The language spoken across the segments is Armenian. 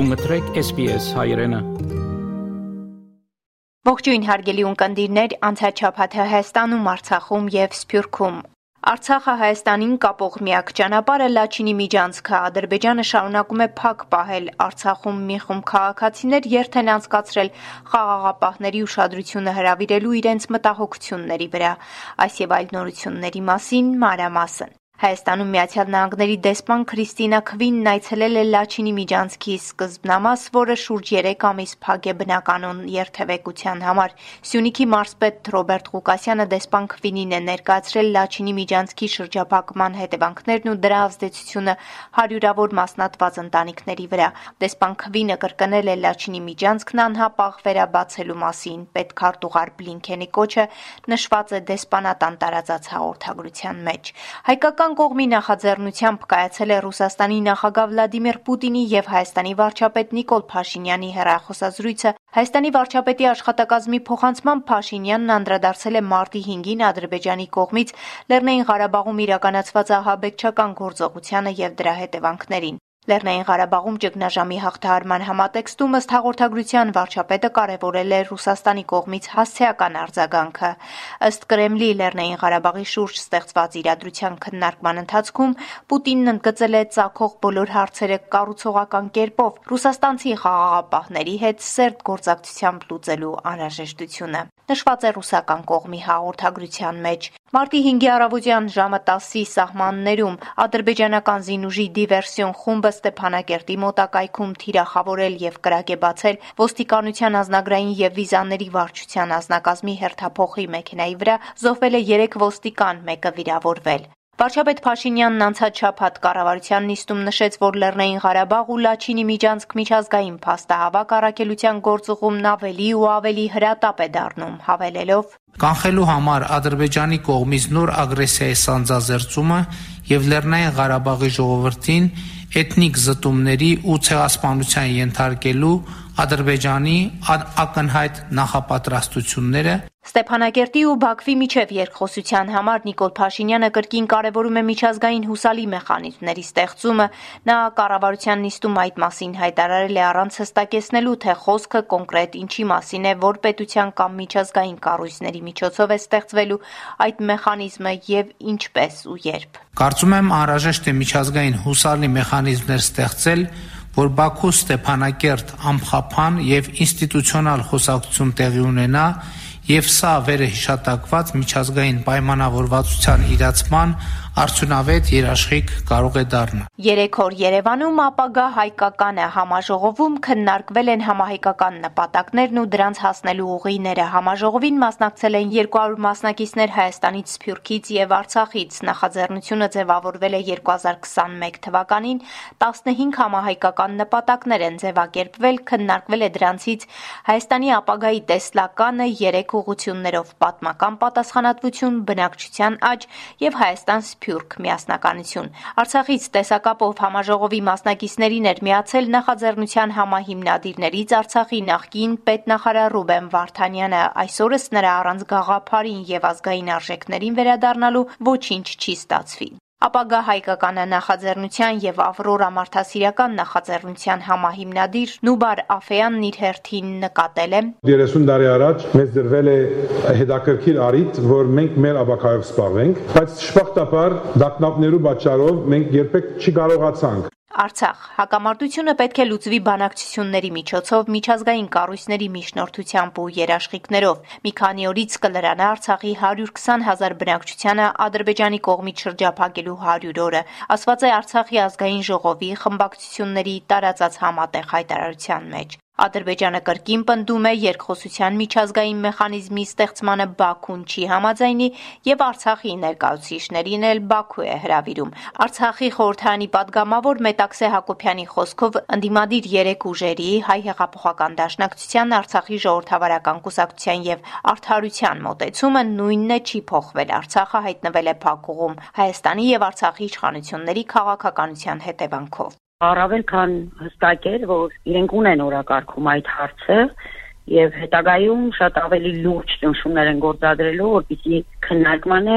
Դու մտրեք SPS հայրենը։ Ողջույն հարգելի ունկնդիրներ, անցաչափաթը Հայաստանում, Արցախում եւ Սփյուռքում։ Արցախը Հայաստանին կապող միակ ճանապարհը Լաչինի միջանցքը Ադրբեջանը շարունակում է փակ պահել Արցախում մի խումբ քաղաքացիներ երթ են անցկացրել խաղաղապահների ուշադրությունը հրավիրելու իրենց մտահոգությունների վրա։ Այս եւ այլ նորությունների մասին մանրամասն։ Հայաստանում Միացյալ Նահանգների դեսպան Քրիստինա Քվինն այցելել է Լաչինի միջանցքի սկզբնամաս, որը շուրջ 3 ամիս փակ է բնականոն երթևեկության համար։ Սյունիքի մարզպետ Ռոբերտ Ղուկասյանը դեսպան Քվինին է ներկայացրել Լաչինի միջանցքի շրջափակման հետևանքներն ու դրա ազդեցությունը հարյուրավոր մասնատված ընտանիքների վրա։ Դեսպան Քվինը կրկնել է Լաչինի միջանցքն անհապաղ վերաբացելու մասին։ Պետքարտուղար Բլինքենի կոչը նշված է դեսպանատան տարածած հաղորդագրության մեջ։ Հայկական Ռուսաստան կողմի նախաձեռնությամբ կայացել է Ռուսաստանի նախագահ Վլադիմիր Պուտինի եւ Հայաստանի վարչապետ Նիկոլ Փաշինյանի հեռախոսազրույցը Հայաստանի վարչապետի աշխատակազմի փոխանցման Փաշինյանն անդրադարձել է մարտի 5-ին Ադրբեջանի կողմից Լեռնային Ղարաբաղում իրականացված ահաբեկչական գործողությանը եւ դրա հետևանքներին։ Լեռնային Ղարաբաղում ճգնաժամի հաղթահարման համատեքստում ըստ հաղորդագրության վարչապետը կարևորել է Ռուսաստանի կողմից հասցեական արձագանքը։ Ըստ Կրեմլի Լեռնային Ղարաբաղի շուրջ ստեղծված իրադրության քննարկման ընթացքում Պուտինն ընդգծել է ցակող բոլոր հարցերը կառուցողական կերպով Ռուսաստանցի խաղաղապահների հետ սերտ գործակցությամբ լուծելու անհրաժեշտությունը։ Նշված է ռուսական կողմի հաղորդագրության մեջ։ Մարտի 5-ի առավոտյան ժամը 10-ի սահմաններում ադրբեջանական զինուժի դիվերսիոն խումբը Ստեփանակերտի մոտակայքում թիրախավորել եւ կրակ է բացել ոստիկանության ազնագրային եւ վիզաների վարչության ազնագազմի հերթափոխի մեքենայի վրա, զոհվել է 3 ոստիկան, մեկը վիրավորվել։ Վարչապետ Փաշինյանն անցած շաբաթ կառավարության նիստում նշեց, որ Լեռնային Ղարաբաղ ու Լաչինի միջանցք միջազգային փաստահավաք առաքելության գործուղումն ավելի ու ավելի հրատապ է դառնում, հավելելով. Կանխելու համար Ադրբեջանի կողմից նոր ագրեսիայի սանձազերծումը եւ Լեռնային Ղարաբաղի ժողովրդին էթնիկ զտումների ու ցեղասպանության ենթարկելու Ադրբեջանի ակնհայտ նախապատրաստությունները Ստեփանակերտի ու Բաքվի միջև երկխոսության համար Նիկոլ Փաշինյանը կրկին կարևորում է միջազգային հուսալի մեխանիզմների ստեղծումը։ Նա կառավարության նիստում այդ մասին հայտարարել է առանց հստակեցնելու, թե խոսքը կոնկրետ ինչի մասին է, որ պետության կամ միջազգային կառույցների միջոցով է ստեղծվելու այդ մեխանիզմը եւ ինչպես ու երբ։ Կարծում եմ անհրաժեշտ է միջազգային հուսալի մեխանիզմներ ստեղծել, որ Բաքու Ստեփանակերտ ամխափան եւ ինստիտուցիոնալ խոսակցություն տեղի ունենա եւ սա վերհիշատակված միջազգային պայմանավորվածության իրացման արդյունավետ երաշխիք կարող է դառնալ։ Երեք օր Երևանում ապագա հայկականը համաժողովում քննարկվել են համահայկական նպատակներն ու դրանց հասնելու ուղիները։ Համաժողովին մասնակցել են 200 մասնակիցներ Հայաստանից, Սփյուռքից եւ Արցախից։ Նախաձեռնությունը ձևավորվել է 2021 թվականին 15 համահայկական նպատակներ են ձևակերպվել, քննարկվել է դրանցից Հայաստանի ապագայի տեսլականը 3 ուղություններով՝ պատմական պատասխանատվություն, բնակչության աճ եւ Հայաստան Սփյուռք միասնականություն։ Արցախից տեսակապով համաժողովի մասնակիցներին էր միացել նախաձեռնության համահիմնադիրներից Արցախի նախկին պետնախարար Ռուբեն Վարդանյանը։ Այսօրս նրա առանց գաղափարին եւ ազգային արժեքներին վերադառնալու ոչինչ չի ստացվի։ Ապագա հայկականը նախաձեռնության եւ Ավրորա մարդասիրական նախաձեռնության համահիմնադիր Նուբար Աֆեյանն իր հերթին նկատել է. 30 տարի առաջ մեզ դրվել է հետաքրքիր առիթ, որ մենք մեր ապակայով սպառվենք, բայց շփախտապար դակնապներու պատճառով մենք երբեք չի կարողացանք Արցախ. Հակամարտությունը պետք է լուծվի բանակցությունների միջոցով միջազգային կառույցների միջնորդությամբ ու երաշխիքներով։ Մի քանի օրից կլրանա Արցախի 120 հազար բնակչությանը Ադրբեջանի կողմից շրջափակելու 100 օրը, ասված է Արցախի ազգային ժողովի խմբակցությունների տարածած համատեղ հայտարարության մեջ։ Ադրբեջանը կրկին պնդում է երկխոսության միջազգային մեխանիզմի ստեղծմանը Բաքուն չի համաձայնի եւ Արցախի ներկայացուցիչներին էլ Բաքու է հրավիրում։ Արցախի խորհրդանի падգամավոր Մետաքսե Հակոբյանի խոսքով ընդդիմադիր երեք ուժերի՝ հայ հեղափոխական դաշնակցության, Արցախի ժողովրդավարական կուսակցության եւ Արթարության մոտեցումը նույնն է չի փոխվել։ Արցախը հայտնվել է փակուղում Հայաստանի եւ Արցախի իշխանությունների քաղաքականության հետևանքով առավել քան հստակ էր, որ իրենք ունեն օրակարգում այդ հարցը եւ հետագայում շատ ավելի լուրջ ճնշումներ են գործադրելու, որպեսզի քննարկմանը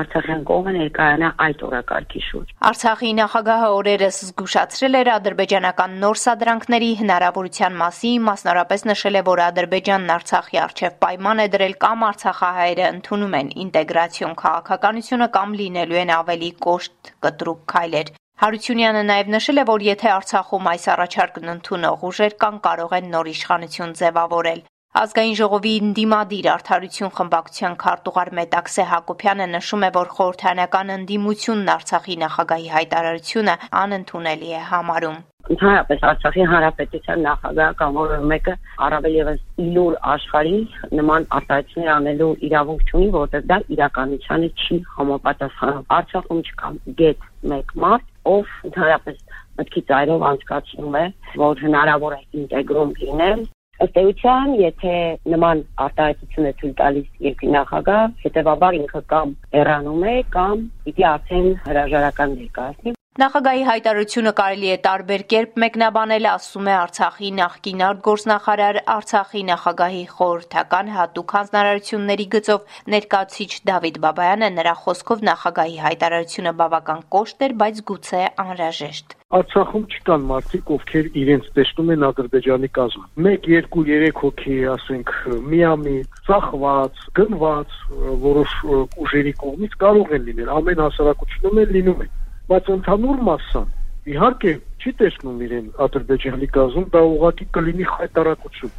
Արցախյան կողմը ներկայանա այդ օրակարգի շուրջ։ Արցախի նախագահը օրերս զգուշացրել էր ադրբեջանական նոր սադրանքների հնարավորության մասին, մասնարապես նշել է, որ Ադրբեջանն Արցախի արչև պայման է դրել կամ արցախահայերը ընդունում են ինտեգրացիոն քաղաքականությունը կամ լինելու են ավելի կոշտ կտրուկ քայլեր։ Հարությունյանը նաև նշել է, որ եթե Արցախում այս առաջարկն ընդունող ուժեր կան կարող են նոր իշխանություն ձևավորել։ Ազգային ժողովի ընդդիմադիր արդարություն խմբակցության քարտուղար Մետաքսե Հակոբյանը նշում է, որ խորհրդանական ընդդիմությունն Արցախի նախագահի հայտարարությունը անընդունելի է համարում ընդհանրապես Արցախի հանրապետության նախագահ կամ որևէ մեկը առավել եւս լուր աշխարհի նման արտահայտություններ անելու իրավունք չունի, որտեղ դա իրականությանը չի համապատասխանում։ Արցախում չկա գետ մեկ մարդ, ով ընդհանրապես մտքի ծայրով անցկացնում է, որ հնարավոր է ինտեգրում լինել Ըստ էության, եթե նման արտահայտություն է ցույց տալիս երկրի նախագահ, հետեւաբար ինքը կամ հեռանում է կամ պիտի արդեն հրաժարական ներկայացնի Նախագահի հայտարարությունը կարելի է տարբեր կերպ մեկնաբանել, ասում է Արցախի նախկին արտգործնախարար Արցախի նախագահի խորհրդական հատուկ հանձնարարությունների գծով ներկայացուցիչ Դավիթ Բաբայանը նրա խոսքով նախագահի հայտարարությունը բավական կոշտ էր, բայց գուցե անհրաժեշտ։ Արցախում չկան մարդիկ, ովքեր իրենց տեսնում են Ադրբեջանի կազմում։ 1, 2, 3 հոգի, ասենք, միամիտ, ծախված, գնված որոշ ուժերի կողմից կարող են լինել։ Ամեն հասարակությունում են լինում են բայց ընդհանուր մասսան իհարկե չի տեսնում իրեն Ադրբեջանի գազում, դա ուղղակի կլինի խայտարակություն։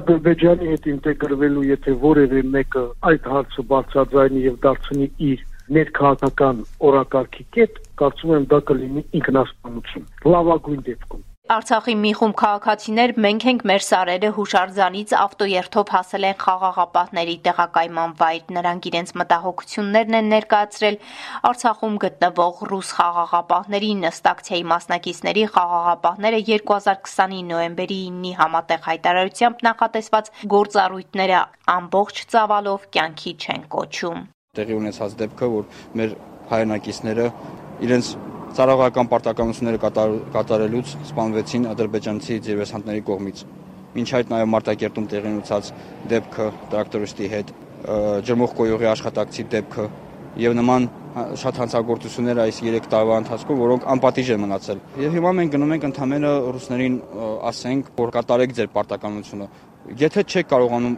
Ադրբեջանի հետ ինտեգրվելու, եթե որևէ մեկը այդ հարցը բարձրաձայնի եւ դարձնի իր ներքաղաքական օրակարգի կետ, կարծում եմ դա կլինի ինքնասպանություն։ Լավագույն դեպքում Արցախի մի խումբ քաղաքացիներ մենք ենք մեր սարերը հուշարձանից ավտոերթով հասել են խաղաղապահների տեղակայման վայր։ Նրանք իրենց մտահոգություններն են ներկայացրել Արցախում գտնվող ռուս խաղաղապահների նստակցիայի մասնակիցների խաղաղապահները 2020-ի նոեմբերի 9-ի համատեղ հայտարարությամբ նախատեսված գործառույթները ամբողջ ծավալով կյանքի չեն կոչում։ Տեղի ունեցած դեպքը, որ մեր հայրենակիցները իրենց Սարավական պարտականությունները կատարելուց սպանվեցին ադրբեջանցի ձերվեսանտների կողմից։ Մինչ այդ նաև Մարտակերտում տեղի ունեցած դեպքը տրակտորիստի հետ, ջրմուղ կոյուղի աշխատակցի դեպքը եւ նման շատ հանցագործություններ այս 3 տարվա ընթացքում, որոնք անպատիժ են մնացել։ Եվ հիմա մենք գնում ենք ընդհանրապես ռուսներին ասենք, որ կատարեք ձեր պարտականությունը։ Եթե չեք կարողանում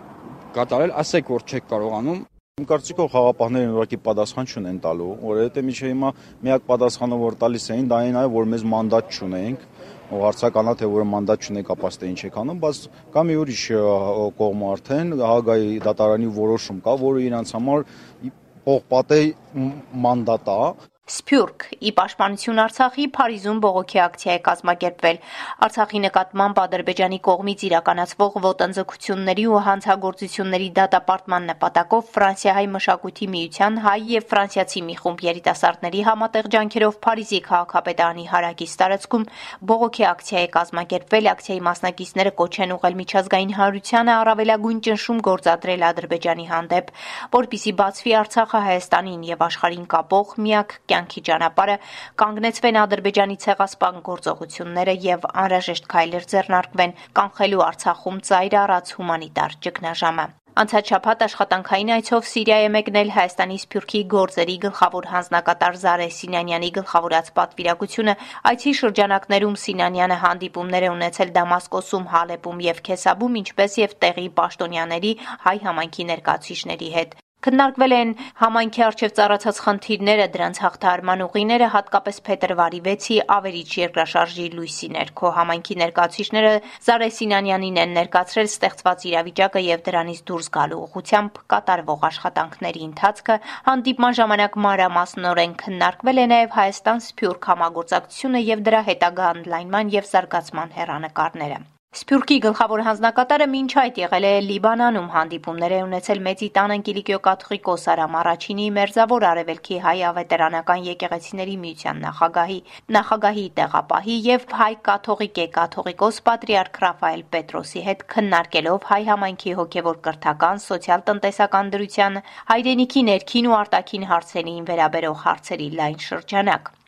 կատարել, ասեք, որ չեք կարողանում, Իմ կարծիքով խաղապահներն ուղղակի պատասխան չունեն տալու, որովհետեւ միջի հիմա միակ պատասխանը որ տալիս էին, դա այն է, որ մեզ մանդատ չունենք, ու հարցականա թե որ մանդատ չունեք, ապա ստե ինչ եք անում, բայց կա մի ուրիշ կողմ արդեն Հագայի դատարանի որոշում կա, որը իրանց համար պողպատե մանդատ է, Սփյուռք՝ ի պաշտպանություն Արցախի Փարիզում բողոքի ակցիա է կազմակերպվել։ Արցախի նկատմամբ Ադրբեջանի կողմից իրականացվող ոտնձգությունների ու հանցագործությունների դատապարտման նպատակով Ֆրանսիահայ մշակույթի միության հայ եւ ֆրանսիացի մի խումբ երիտասարդների համատեղ ջանքերով Փարիզի քաղաքապետարանի հարակից տարածքում բողոքի ակցիա է կազմակերպվել։ Ակցիայի մասնակիցները կոչ են ուղղել միջազգային հանրությանը առավելագույն ճնշում գործադրել Ադրբեջանի հանդեպ, որպիսի բացվի Արցախը Հայաստանին եւ աշխարհին կապող միակ կյանքի ճանապարհը կանգնեցվեն Ադրբեջանի ցեղասպան գործողությունները եւ անհրաժեշտ քայլեր ձեռնարկվեն կանխելու Արցախում ծայր առած հումանիտար ճգնաժամը։ Անցած շաբաթ աշխատանքային այցով Սիրիա է մեկնել Հայաստանի Սփյուռքի գործերի գլխավոր հանձնակատար Զարե Սինանյանի գլխավորած պատվիրակությունը այցի շրջանակներում Սինանյանը հանդիպումներ է ունեցել Դամասկոսում, Հալեպում եւ Քեսաբում, ինչպես եւ տեղի պաշտոնյաների հայ համայնքի ներկայացուցիչների հետ։ Քննարկվել են համայնքի արչև ծառացած խնդիրները, դրանց հաղթահարման ուղիները, հատկապես փետրվարի 6-ի ավերիչ երկրաշարժի լույսի ներքո համայնքի ներկայացուցիչները Զարե Սինանյանին են ներկայացրել ստեղծված իրավիճակը եւ դրանից դուրս գալու ուղղությամբ կատարվող աշխատանքների ընթացքը։ Հանդիպման ժամանակ մանրամասնորեն քննարկվել է նաեւ Հայաստան-Սփյուռք համագործակցությունը եւ դրա հետագա ընդլայնման եւ զարգացման հերանեկարները։ Սփյուռքի գլխավոր հանձնակատարը մինչ այդ եղել է Լիբանանում հանդիպումներ է ունեցել Մեծի տան Անկիլիկիո կաթողիկոս Արամ Արաչինի մերձավոր արևելքի հայ ավետարանական եկեղեցիների միության նախագահի, նախագահի տեղապահի եւ հայ կաթողիկե կաթողիկոս պատրիարք Ռաֆայել Պետրոսի հետ քննարկելով հայ համայնքի հոգեվոր կրթական, սոցիալ-տնտեսական դրության, հայրենիքի ներքին ու արտաքին հարցերին վերաբերող հարցերի լայն շրջանակ։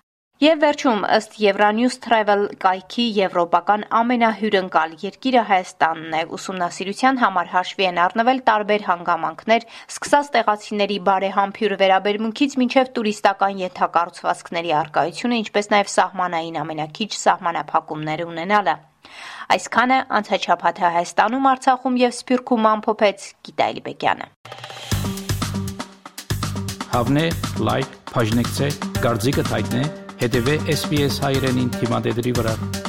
Եվ վերջում ըստ Euronews Travel կայքի եվրոպական ամենահյուրընկալ երկիրը Հայաստանն է։ Ուսումնասիրության համար հաշվի են առնվել տարբեր հանգամանքներ, սկսած տեղացիների բարեհամբույր վերաբերմունքից մինչև տուրիստական ենթակառուցվածքների արկայությունը, ինչպես նաև սահմանային ամենակիչ սահմանափակումներ ունենալը։ Այսքանը անցաչափաթը Հայաստանում, Արցախում եւ Սփյուռքում ամփոփեց Գիտալի Բեկյանը։ Հավնե, լայք, բաժնեկցե, դարձիկը թայտնե, հետեւե SPS հայրենին թիմադեդի վրա։